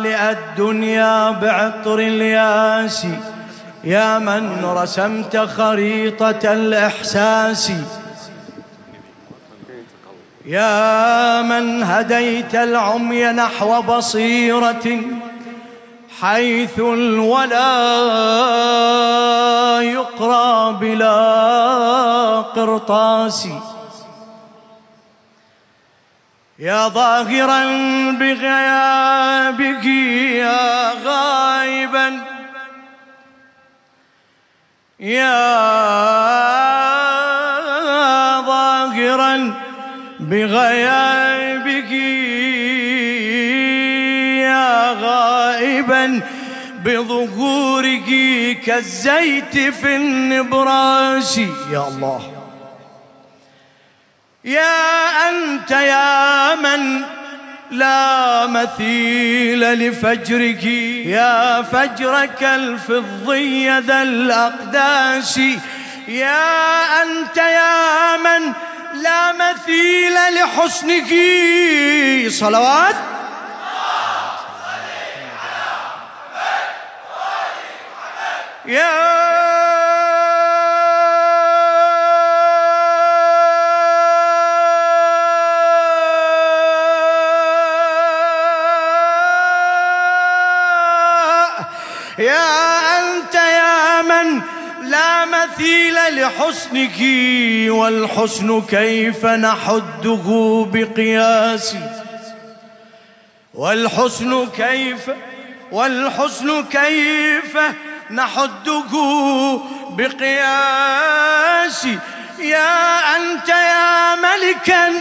مالئ الدنيا بعطر الياس. يا من رسمت خريطة الإحساس. يا من هديت العمي نحو بصيرة حيث الولا يقرى بلا قرطاس. يا ظاهرا بغيابك يا غائبا. يا ظاهرا بغيابك يا غائبا. بظهورك كالزيت في النبراس. يا الله. يا أنت يا من لا مثيل لفجرك. يا فجرك الفضي ذا الأقداس. يا أنت يا من لا مثيل لحسنك. صلوات. يا يا أنت يا من لا مثيل لحسنك والحسن كيف نحده بقياس؟ والحسن كيف والحسن كيف نحده بقياس؟ يا أنت يا ملكا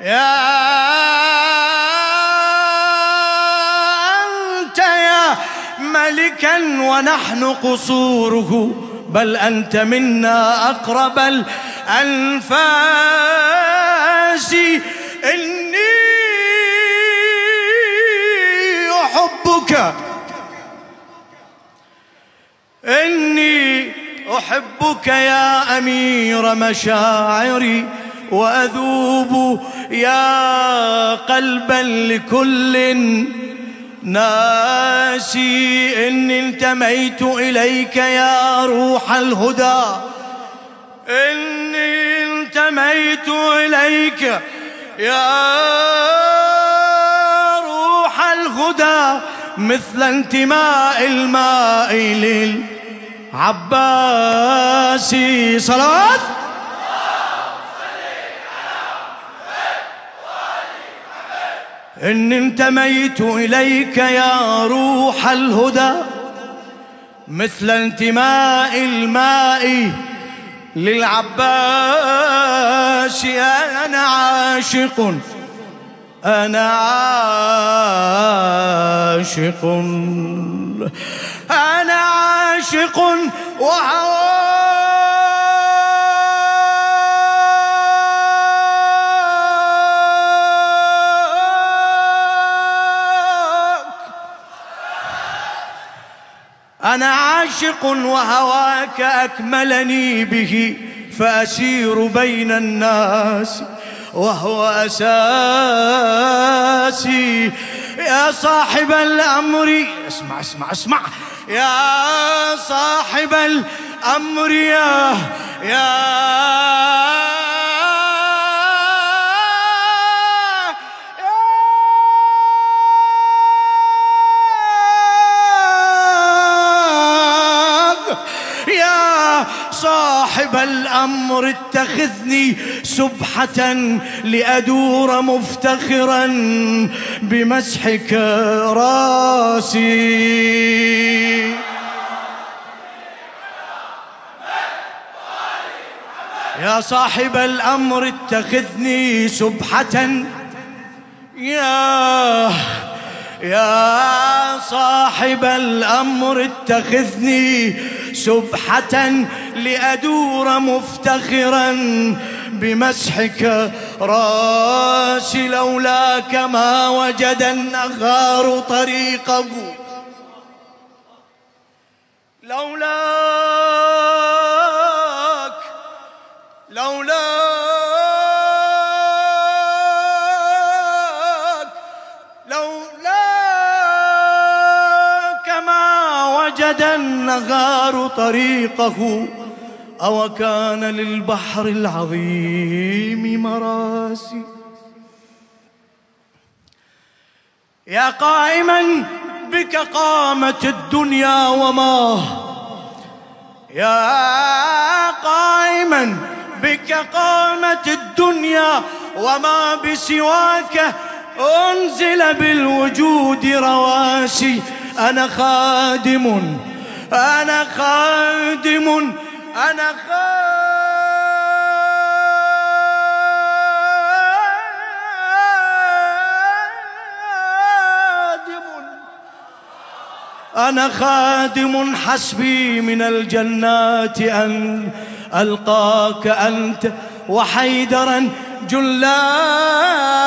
يا ملكا ونحن قصوره. بل أنت منا أقرب الأنفاس. إني أحبك. إني أحبك يا أمير مشاعري. وأذوب يا قلبا لكل ناسي إني انتميت إليك يا روح الهدى. إني انتميت إليك يا روح الهدى. مثل انتماء الماء للعباس صلوات. إن انتميت إليك يا روح الهدى مثل انتماء الماء للعباس. أنا عاشق أنا عاشق أنا عاشق وهوى. أنا عاشق وهواك أكملني به فأسير بين الناس وهو أساسي. يا صاحب الأمر اسمع اسمع اسمع. يا صاحب الأمر يا يا صاحب الأمر اتخذني سبحة لأدور مفتخرا بمسحك راسي. يا صاحب الأمر اتخذني سبحة. يا يا صاحب الأمر اتخذني سبحة لأدور مفتخرا بمسحك راسي لولاك ما وجد النغار طريقه. غدا النهار طريقه أو كان للبحر العظيم مراسي. يا قائما بك قامت الدنيا وما يا قائما بك قامت الدنيا وما بسواك أنزل بالوجود رواسي. أنا خادم. أنا خادم. أنا خادم. أنا خادم. حسبي من الجنات أن ألقاك أنت وحيدرا جلاسي